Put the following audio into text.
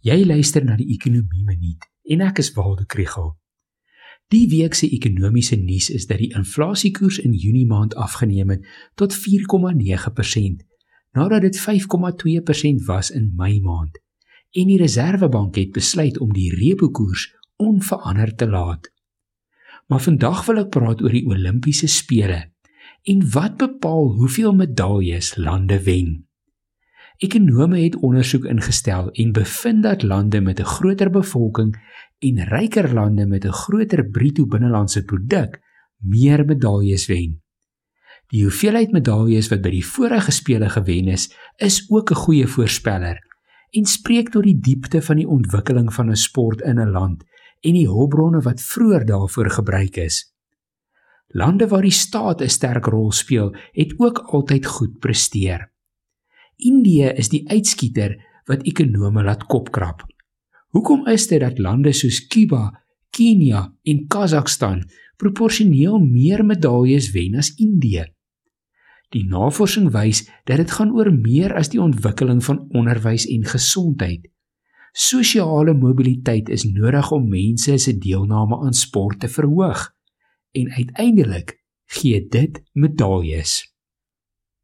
Jy luister na die Ekonomie Minuut en ek is Waldo Krugel. Die week se ekonomiese nuus is dat die inflasiekoers in Junie maand afgeneem het tot 4,9% nadat dit 5,2% was in Mei maand. En die Reserwebank het besluit om die repo koers onveranderd te laat. Maar vandag wil ek praat oor die Olimpiese spele en wat bepaal hoeveel medaljes lande wen. Ekonome het ondersoek ingestel en bevind dat lande met 'n groter bevolking en ryker lande met 'n groter bruto binnelandse produk meer medaljes wen. Die hoeveelheid medaljes wat by die vorige spele gewen is, is ook 'n goeie voorspeller en spreek tot die diepte van die ontwikkeling van 'n sport in 'n land en die hulpbronne wat vroeër daarvoor gebruik is. Lande waar die staat 'n sterk rol speel, het ook altyd goed presteer. Indië is die uitskieter wat ekonome laat kopkrap. Hoekom is dit dat lande soos Kuba, Kenia en Kazakhstan proporsioneel meer medaljes wen as Indië? Die navorsing wys dat dit gaan oor meer as die ontwikkeling van onderwys en gesondheid. Sosiale mobiliteit is nodig om mense se deelname aan sport te verhoog en uiteindelik gee dit medaljes.